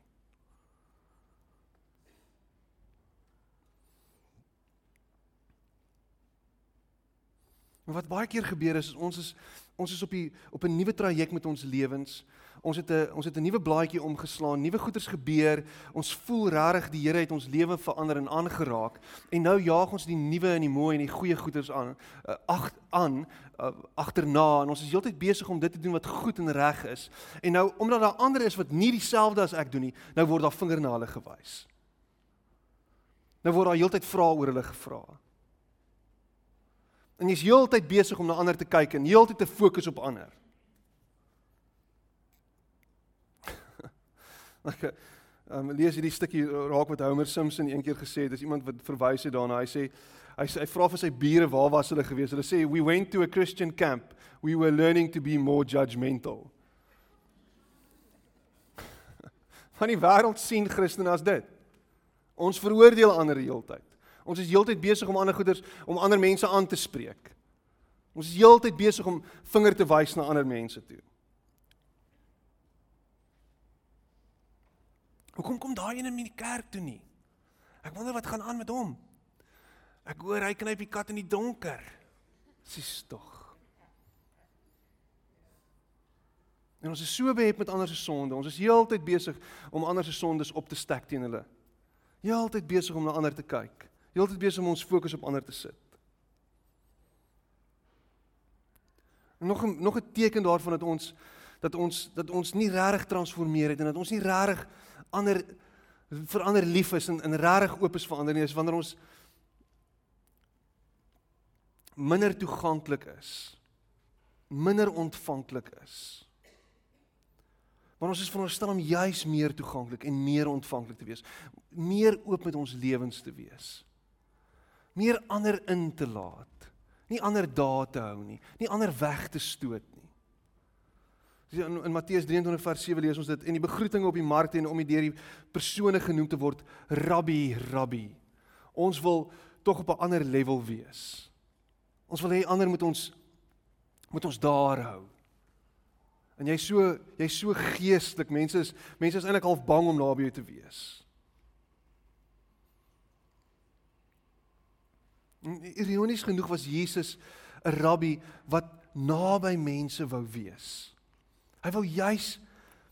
Maar wat baie keer gebeur is, is ons is ons is op die op 'n nuwe traject met ons lewens. Ons het 'n ons het 'n nuwe blaadjie omgeslaan, nuwe goeders gebeur. Ons voel regtig die Here het ons lewe verander en aangeraak. En nou jaag ons die nuwe en die mooi en die goeie goeders aan uh, ag aan uh, agterna en ons is heeltyd besig om dit te doen wat goed en reg is. En nou omdat daar ander is wat nie dieselfde as ek doen nie, nou word daar vinger na hulle gewys. Nou word daar heeltyd vrae oor hulle gevra. En jy's heeltyd besig om na ander te kyk en heeltyd te fokus op ander. Ek um, lees hierdie stukkie raak wat Homer Simpson eendag gesê het, dis iemand wat verwys het daarna. Hy sê hy hy vra vir sy bure waar was hulle gewees? Hulle sê we went to a Christian camp. We were learning to be more judgmental. Van die wêreld sien Christene as dit. Ons veroordeel ander die hele tyd. Ons is heeltyd besig om ander goeders om ander mense aan te spreek. Ons is heeltyd besig om vinger te wys na ander mense toe. Hoekom kom daai een in die kerk toe nie? Ek wonder wat gaan aan met hom. Ek hoor hy knyp die kat in die donker. Sis tog. En ons is so behept met ander se sonde. Ons is heeltyd besig om ander se sondes op te stek teen hulle. Heeltyd besig om na ander te kyk. Heeltyd besig om ons fokus op ander te sit. Nog 'n nog 'n teken daarvan dat ons dat ons dat ons nie regtig transformeer het en dat ons nie regtig ander vir ander lief is en in regtig oop is vir ander nie is wanneer ons minder toeganklik is minder ontvanklik is want ons is veronderstel om juis meer toeganklik en meer ontvanklik te wees meer oop met ons lewens te wees meer ander in te laat. Nie ander daar te hou nie, nie ander weg te stoot nie. In, in Matteus 23 vers 7 lees ons dit en die begroetinge op die markte en om die deur die persone genoem te word rabbi, rabbi. Ons wil tog op 'n ander level wees. Ons wil hê ander moet ons moet ons daar hou. En jy's so jy's so geestelik. Mense is mense is eintlik half bang om naby jou te wees. Ironies genoeg was Jesus 'n rabbi wat naby mense wou wees. Hy wou juis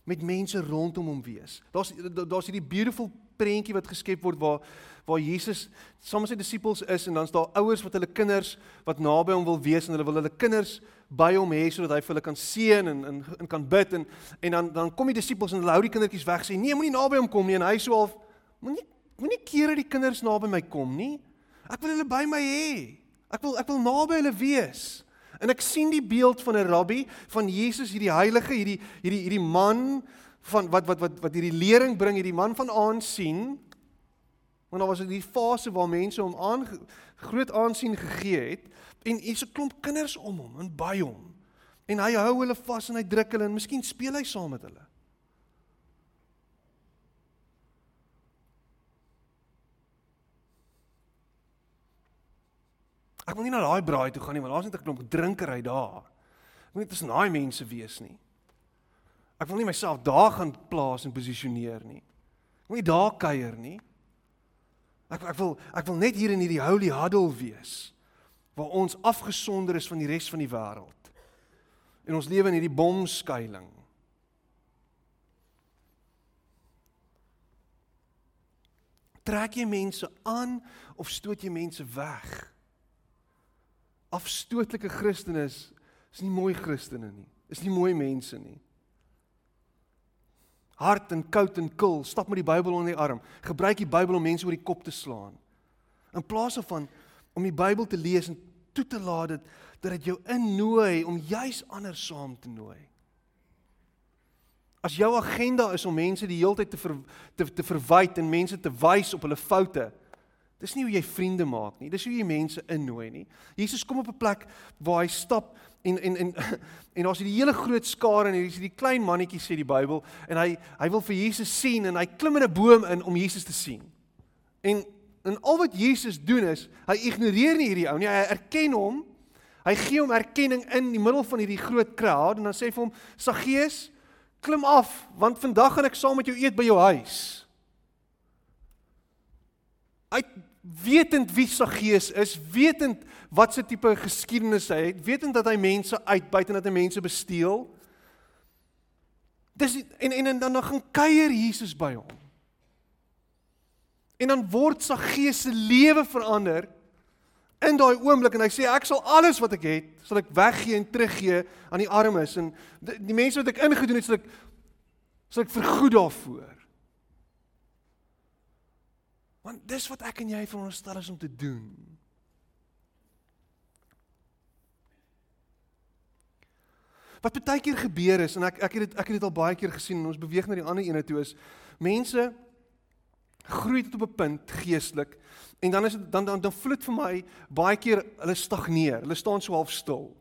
met mense rondom hom wees. Daar's daar's hierdie beautiful prentjie wat geskep word waar waar Jesus saam met sy disippels is en dan's daar ouers wat hulle kinders wat naby hom wil wees en hulle wil hulle kinders by hom hê sodat hy vir hulle kan seën en en, en kan bid en en dan dan kom die disippels en hulle hou die kindertjies weg sê nee moenie naby hom kom nie en hy sê half moenie moenie keer dat die kinders naby my kom nie. Ek wil hulle by my hê. Ek wil ek wil naby hulle wees. En ek sien die beeld van 'n rabbi, van Jesus, hierdie heilige, hierdie hierdie hierdie man van wat wat wat wat hierdie lering bring, hierdie man van aansien. Want daar was 'n fase waar mense hom aan groot aansien gegee het en hier's 'n klomp kinders om hom en by hom. En hy hou hulle vas en hy druk hulle en miskien speel hy saam met hulle. Ek wil nie na daai braai toe gaan nie want daar's net 'n klomp drinkery daar. Ek wil nie tussen daai mense wees nie. Ek wil nie myself daar gaan plaas en posisioneer nie. Ek wil nie daar kuier nie. Ek ek wil ek wil net hier in hierdie holy huddle wees waar ons afgesonder is van die res van die wêreld. En ons lewe in hierdie bomskuiling. Trek jy mense aan of stoot jy mense weg? Afstootlike Christene is is nie mooi Christene nie. Is nie mooi mense nie. hard en koud en kil, stap met die Bybel onder die arm. Gebruik die Bybel om mense oor die kop te slaan. In plaas van om die Bybel te lees en toe te laat dit dat dit jou innooi om juis ander saam te nooi. As jou agenda is om mense die hele tyd te ver, te te verwyd en mense te wys op hulle foute, dis nie hoe jy vriende maak nie. Dis hoe jy mense innooi nie. Jesus kom op 'n plek waar hy stap en en en en daar's hierdie hele groot skare en hier's hierdie klein mannetjie sê die Bybel en hy hy wil vir Jesus sien en hy klim in 'n boom in om Jesus te sien. En en al wat Jesus doen is hy ignoreer nie hierdie ou nie. Hy erken hom. Hy gee hom erkenning in die middel van hierdie groot kraal en dan sê hy vir hom: "Saggeus, klim af want vandag gaan ek saam met jou eet by jou huis." Hy wetend wie Saggeus is, wetend wat se tipe geskiedenis hy het, wetend dat hy mense uitbuit en dat hy mense besteel. Dis en en, en dan dan gaan kuier Jesus by hom. En dan word Saggeus se lewe verander in daai oomblik en hy sê ek sal alles wat ek het, sal ek weggee en teruggee aan die armes en die, die mense wat ek ingedoen het, sal ek sal ek vergoed daarvoor. Want dis wat ek en jy veronderstel is om te doen. Wat baie keer gebeur is en ek ek het dit ek het dit al baie keer gesien en ons beweeg na die ander ene toe is mense groei tot op 'n punt geestelik en dan is dit dan dan dan vloed vir my baie keer hulle stagneer. Hulle staan so half stil.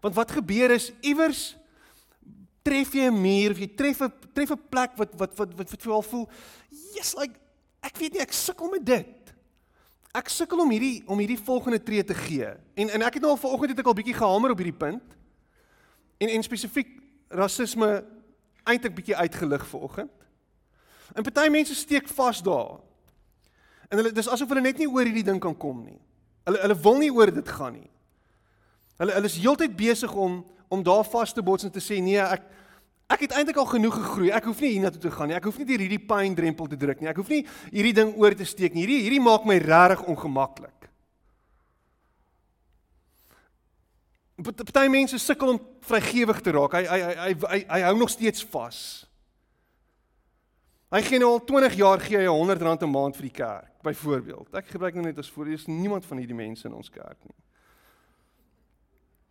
Want wat gebeur is iewers tref jy 'n muur of jy tref 'n tref 'n plek wat wat wat wat, wat vir jou voel, yes like ek weet nie ek sukkel met dit. Ek sukkel om hierdie om hierdie volgende tree te gee. En en ek het nou al vanoggend het ek al bietjie gehamer op hierdie punt. En en spesifiek rasisme eintlik bietjie uitgelig vanoggend. En party mense steek vas daar. En hulle dis asof hulle net nie oor hierdie ding kan kom nie. Hulle hulle wil nie oor dit gaan nie. Hulle hulle is heeltyd besig om om daar vas te bots en te sê nee, ek Ek het eintlik al genoeg gegroei. Ek hoef nie hiernatoe te gaan nie. Ek hoef nie hierdie pyn drempel te druk nie. Ek hoef nie hierdie ding oor te steek nie. Hierdie hierdie maak my regtig ongemaklik. Party mense sukkel om vrygewig te raak. Hy hy hy hy hy, hy hou nog steeds vas. Hy gee nou al 20 jaar gee hy 100 rand 'n maand vir die kerk, byvoorbeeld. Ek gebruik nou net as voorbeeld. Dis niemand van hierdie mense in ons kerk nie.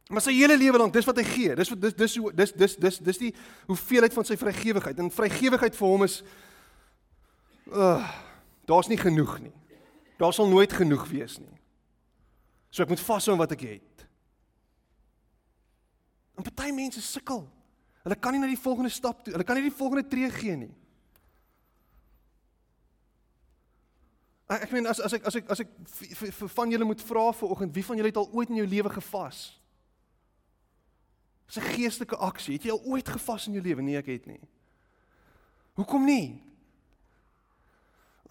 Maar sy hele lewe lank, dis wat hy gee. Dis wat dis dis dis dis dis dis die hoeveelheid van sy vrygewigheid. En vrygewigheid vir hom is uh daar's nie genoeg nie. Daar sal nooit genoeg wees nie. So ek moet vashou aan wat ek het. En party mense sukkel. Hulle kan nie na die volgende stap toe. Hulle kan nie die volgende tree gee nie. Ek meen as as ek as ek as ek van julle moet vra vanoggend, wie van julle het al ooit in jou lewe gevas? Dis 'n geestelike aksie. Het jy al ooit gevas in jou lewe? Nee, ek het nie. Hoekom nie?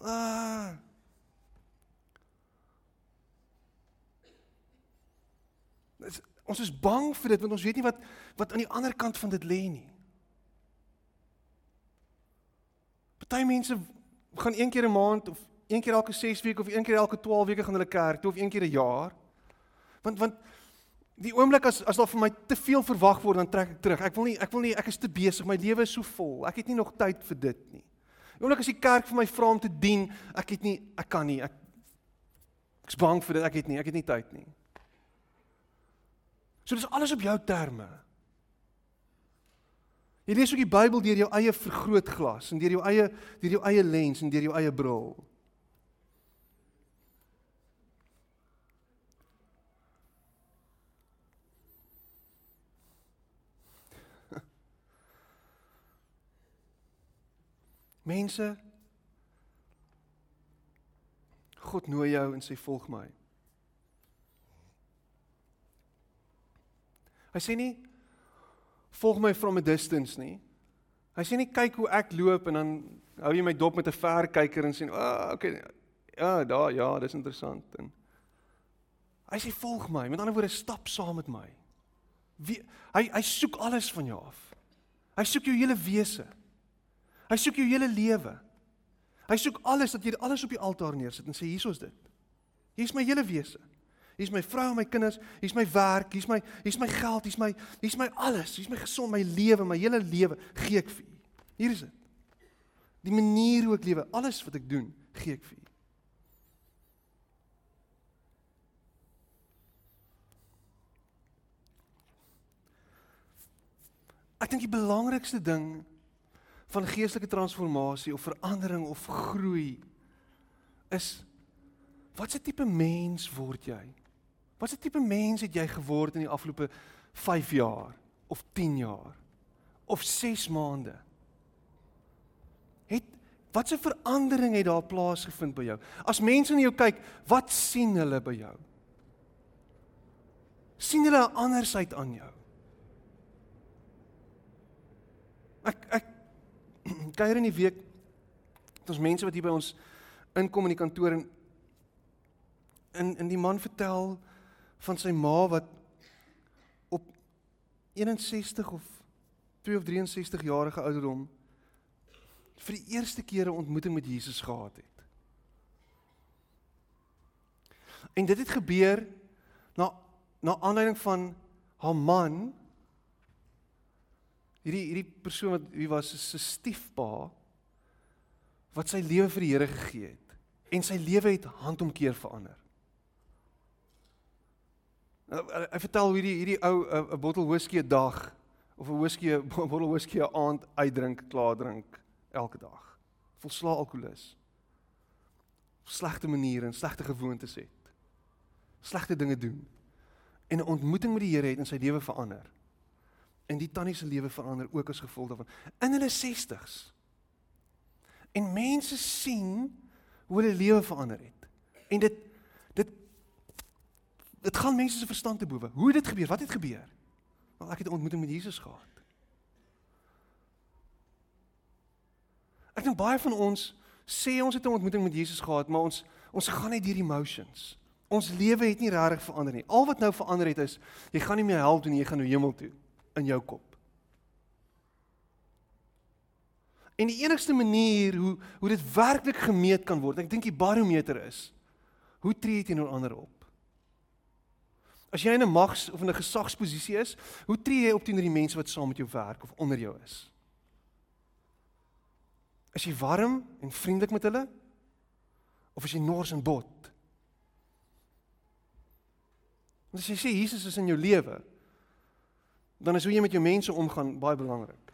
Uh Dis, ons is bang vir dit want ons weet nie wat wat aan die ander kant van dit lê nie. Party mense gaan een keer 'n maand of een keer elke 6 weke of een keer elke 12 weke gaan hulle kerk toe of een keer 'n jaar. Want want Die oomblik as as daar vir my te veel verwag word, dan trek ek terug. Ek wil nie ek wil nie ek is te besig. My lewe is so vol. Ek het nie nog tyd vir dit nie. Die oomblik as die kerk vir my vra om te dien, ek het nie ek kan nie. Ek ek's bang vir dit. Ek het nie. Ek het nie tyd nie. So dis alles op jou terme. Jy lees ook die Bybel deur jou eie vergrootglas en deur jou eie deur jou eie lens en deur jou eie bril. Mense God nooi jou en sê volg my. Hy sê nie volg my from a distance nie. Hy sê nie kyk hoe ek loop en dan hou jy my dop met 'n verkyker en sê, "Ag, oh, okay. Ja, daar, ja, dis interessant." En hy sê volg my. Met ander woorde, stap saam met my. Wie, hy hy soek alles van jou af. Hy soek jou hele wese. Hy soek jou hele lewe. Hy soek alles dat jy alles op die altaar neersit en sê hierso is dit. Hier's my hele wese. Hier's my vrou en my kinders, hier's my werk, hier's my hier's my geld, hier's my hier's my alles, hier's my gesond, my lewe, my hele lewe gee ek vir u. Hier is dit. Die manier hoe ek lewe, alles wat ek doen, gee ek vir U. Ek dink die belangrikste ding van geestelike transformasie of verandering of groei is watse tipe mens word jy? Watse tipe mens het jy geword in die afgelope 5 jaar of 10 jaar of 6 maande? Het watse verandering het daar plaasgevind by jou? As mense na jou kyk, wat sien hulle by jou? sien hulle 'n andersheid aan jou? Ek ek kuier in die week het ons mense wat hier by ons inkom in die kantoor en in in die man vertel van sy ma wat op 61 of 2 of 63 jarige ouderdom vir die eerste keer 'n ontmoeting met Jesus gehad het. En dit het gebeur na na aanleiding van haar man hierdie hierdie persoon wat wie was se stiefpa wat sy lewe vir die Here gegee het en sy lewe het handomkeer verander. Nou, hy vertel hoe hierdie hierdie ou 'n bottel whisky 'n dag of 'n whisky 'n bottel whisky 'n aand uitdrink, klaar drink elke dag. Volsla alkolikus. Slegte maniere en slegte gewoontes het. Slegte dinge doen. En 'n ontmoeting met die Here het in sy lewe verander en die tannie se lewe verander ook as gevolg daarvan in hulle 60s. En mense sien hoe hulle lewe verander het. En dit dit dit gaan mense se verstand te bowe. Hoe het dit gebeur? Wat het gebeur? Wel ek het 'n ontmoeting met Jesus gehad. Ek dink baie van ons sê ons het 'n ontmoeting met Jesus gehad, maar ons ons gaan net deur emotions. Ons lewe het nie regtig verander nie. Al wat nou verander het is jy gaan nie meer hel toe nie, jy gaan nou hemel toe in jou kop. En die enigste manier hoe hoe dit werklik gemeet kan word, ek dink die barometer is hoe tree jy teenoor ander op? As jy in 'n mags of in 'n gesagsposisie is, hoe tree jy op teenoor die mense wat saam met jou werk of onder jou is? Is jy warm en vriendelik met hulle? Of is jy nors en bot? Want as jy sê Jesus is in jou lewe, dan is hoe jy met jou mense omgaan baie belangrik.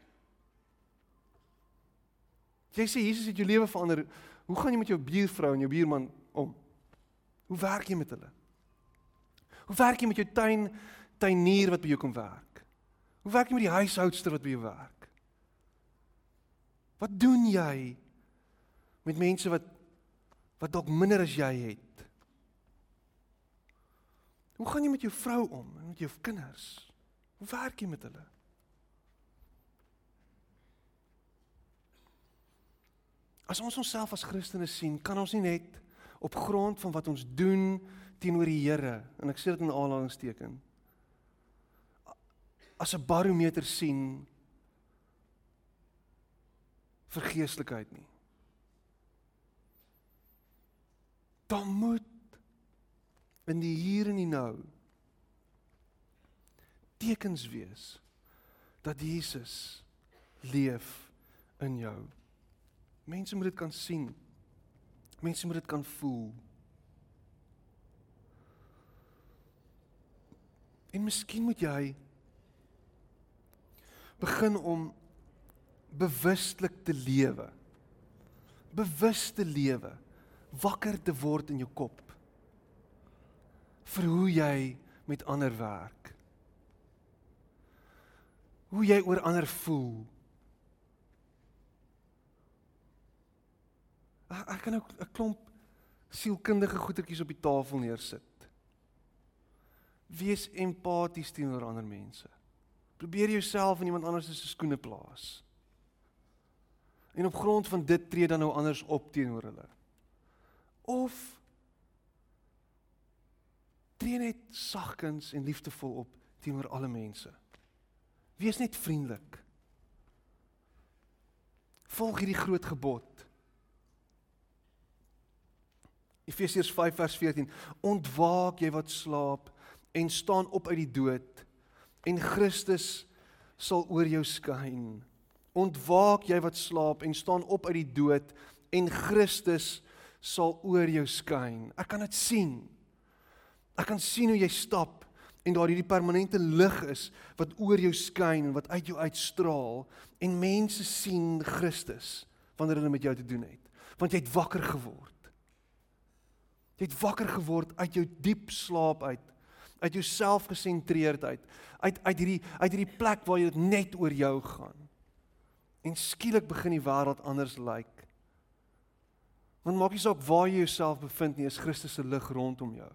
Jy sê Jesus het jou lewe verander. Hoe gaan jy met jou buurvrou en jou buurman om? Hoe werk jy met hulle? Hoe werk jy met jou tuin tuinier wat by jou kom werk? Hoe werk jy met die huishoudster wat by jou werk? Wat doen jy met mense wat wat dalk minder as jy het? Hoe gaan jy met jou vrou om en met jou kinders? Hoe werk jy met hulle? As ons onsself as Christene sien, kan ons nie net op grond van wat ons doen teenoor die Here, en ek sê dit in aanhalingsteken, as 'n barometer sien vir geestelikheid nie. Dan moet in die hier en die nou tekens wees dat Jesus leef in jou. Mense moet dit kan sien. Mense moet dit kan voel. En miskien moet jy begin om bewustelik te lewe. Bewus te lewe. Wakker te word in jou kop. vir hoe jy met ander werk. Hoe jy oor ander voel. Ek kan ook 'n klomp sielkundige goetertjies op die tafel neersit. Wees empaties teenoor ander mense. Probeer jouself in iemand anders se skoene plaas. En op grond van dit tree dan nou anders op teenoor hulle. Of tree net sagkens en liefdevol op teenoor alle mense. Wees net vriendelik. Volg hierdie groot gebod. Efesiërs 5 vers 14 Ontwaak jy wat slaap en staan op uit die dood en Christus sal oor jou skyn. Ontwaak jy wat slaap en staan op uit die dood en Christus sal oor jou skyn. Ek kan dit sien. Ek kan sien hoe jy stap en daar hierdie permanente lig is wat oor jou skyn en wat uit jou uitstraal en mense sien Christus wanneer hulle met jou te doen het. Want jy het wakker geword. Jy het wakker geword uit jou diep slaap uit uit jou selfgesentreerdheid uit uit hierdie uit hierdie plek waar dit net oor jou gaan en skielik begin die wêreld anders lyk like. want maak nie saak waar jy jouself bevind nie is Christus se lig rondom jou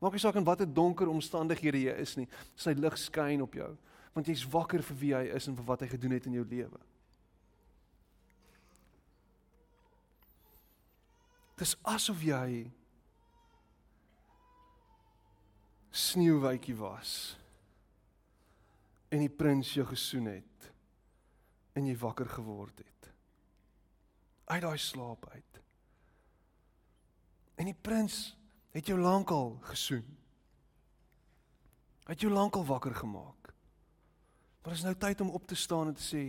maak nie saak in watter donker omstandighede jy is nie sy lig skyn op jou want jy's wakker vir wie hy is en vir wat hy gedoen het in jou lewe. Dis asof jy sneeuwwytjie was en die prins jou gesoen het en jy wakker geword het. Uit daai slaap uit. En die prins het jou lankal gesoen? Het jou lankal wakker gemaak? Maar is nou tyd om op te staan en te sê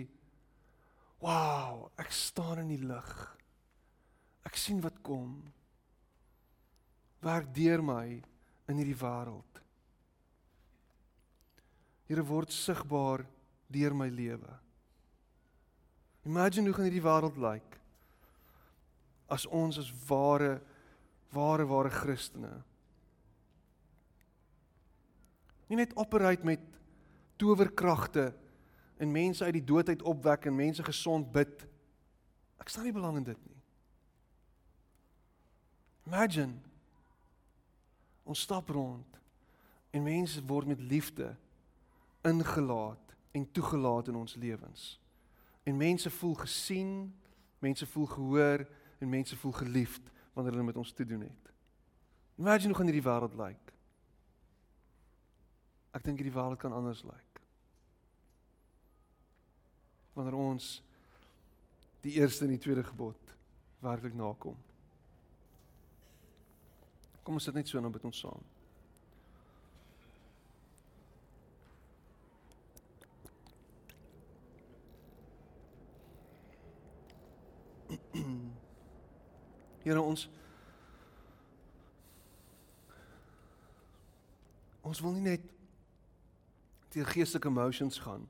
wow ek staan in die lig. Ek sien wat kom. Werk deur my in hierdie wêreld. Here word sigbaar deur my lewe. Imagine hoe gaan hierdie wêreld lyk as ons as ware ware ware Christene nie net operate met towerkragte en mense uit die dood uit opwek en mense gesond bid. Ek staan nie belang in dit nie. Imagine ons stap rond en mense word met liefde ingelaat en toegelaat in ons lewens. En mense voel gesien, mense voel gehoor en mense voel geliefd wanneer hulle met ons te doen het. Imagine hoe gaan hierdie wêreld lyk. Ek dink hierdie wêreld kan anders lyk. Wanneer ons die eerste en die tweede gebod werklik nakom. Kom ons sit net so en dan bid ons saam. Here ons ons wil nie net deur geestelike emotions gaan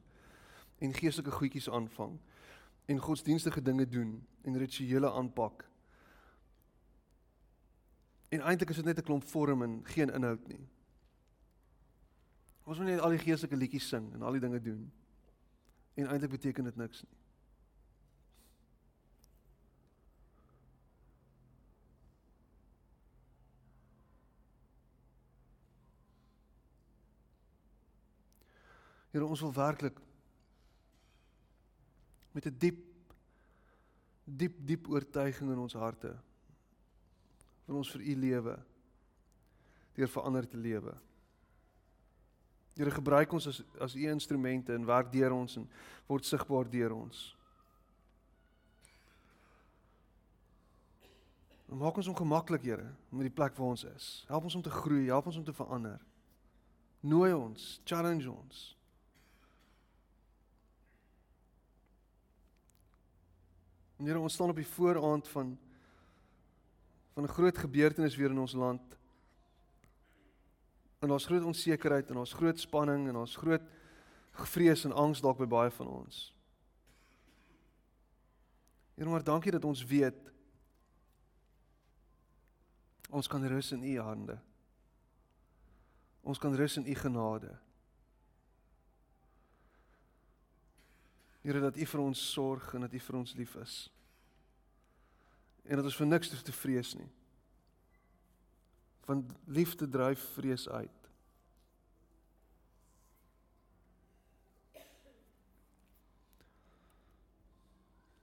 en geestelike goedjies aanvang en godsdienstige dinge doen en rituele aanpak. En eintlik is dit net 'n klomp vorm en geen inhoud nie. Ons wil net al die geestelike liedjies sing en al die dinge doen. En eintlik beteken dit niks nie. Here ons wil werklik met 'n diep diep diep oortuiging in ons harte van ons vir u lewe deur verander te lewe. Here gebruik ons as as u instrumente en werk deur ons en word sigbaar deur ons. En maak ons ongemaklik, Here, met die plek waar ons is. Help ons om te groei, help ons om te verander. Nooi ons, challenge ons. En Here, ons staan op die vooraand van van 'n groot gebeurtenis weer in ons land. En ons groot onsekerheid en ons groot spanning en ons groot vrees en angs dalk by baie van ons. Here, maar dankie dat ons weet ons kan rus in u hande. Ons kan rus in u genade. Here dat U vir ons sorg en dat U vir ons lief is. En dat ons vir niks hoef te vrees nie. Want liefde dryf vrees uit.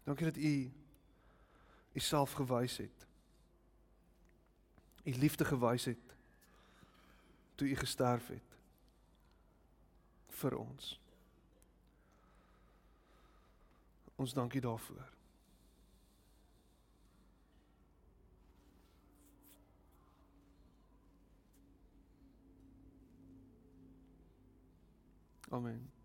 Dankie dat U U self gewys het. U liefde gewys het toe U gesterf het vir ons. Ons dankie daarvoor. Amen.